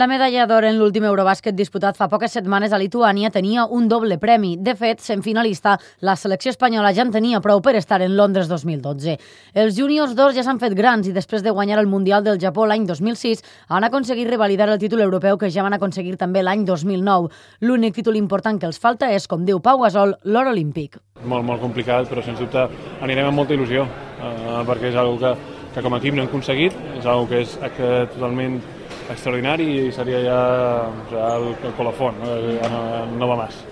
La medalla d'or en l'últim Eurobàsquet disputat fa poques setmanes a Lituània tenia un doble premi. De fet, sent finalista, la selecció espanyola ja en tenia prou per estar en Londres 2012. Els júniors d'or ja s'han fet grans i després de guanyar el Mundial del Japó l'any 2006 han aconseguit revalidar el títol europeu que ja van aconseguir també l'any 2009. L'únic títol important que els falta és, com diu Pau Gasol, l'or olímpic. Molt, molt complicat, però sens dubte anirem amb molta il·lusió, eh, perquè és una que, que com a equip no hem aconseguit, és una que és que totalment extraordinari i seria ja, ja el, el colofón, no? Ja no, no va més.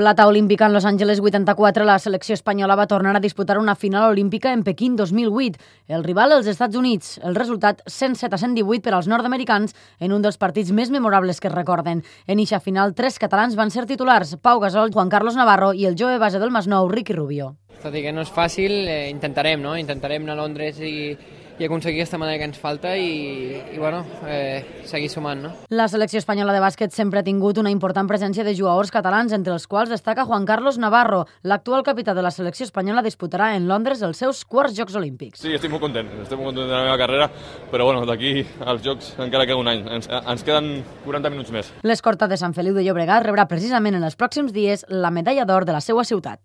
Plata olímpica en Los Angeles 84, la selecció espanyola va tornar a disputar una final olímpica en Pequín 2008. El rival, els Estats Units. El resultat, 107 a 118 per als nord-americans en un dels partits més memorables que es recorden. En eixa final, tres catalans van ser titulars, Pau Gasol, Juan Carlos Navarro i el jove base del Masnou, Ricky Rubio. Tot i que no és fàcil, eh, intentarem, no? Intentarem anar a Londres i, i aconseguir aquesta medalla que ens falta i, i bueno, eh, seguir sumant, no? La selecció espanyola de bàsquet sempre ha tingut una important presència de jugadors catalans, entre els quals destaca Juan Carlos Navarro. L'actual capità de la selecció espanyola disputarà en Londres els seus quarts Jocs Olímpics. Sí, estic molt content, estic molt content de la meva carrera, però bueno, d'aquí als Jocs encara queda un any, ens, ens queden 40 minuts més. L'escorta de Sant Feliu de Llobregat rebrà precisament en els pròxims dies la medalla d'or de la seva ciutat.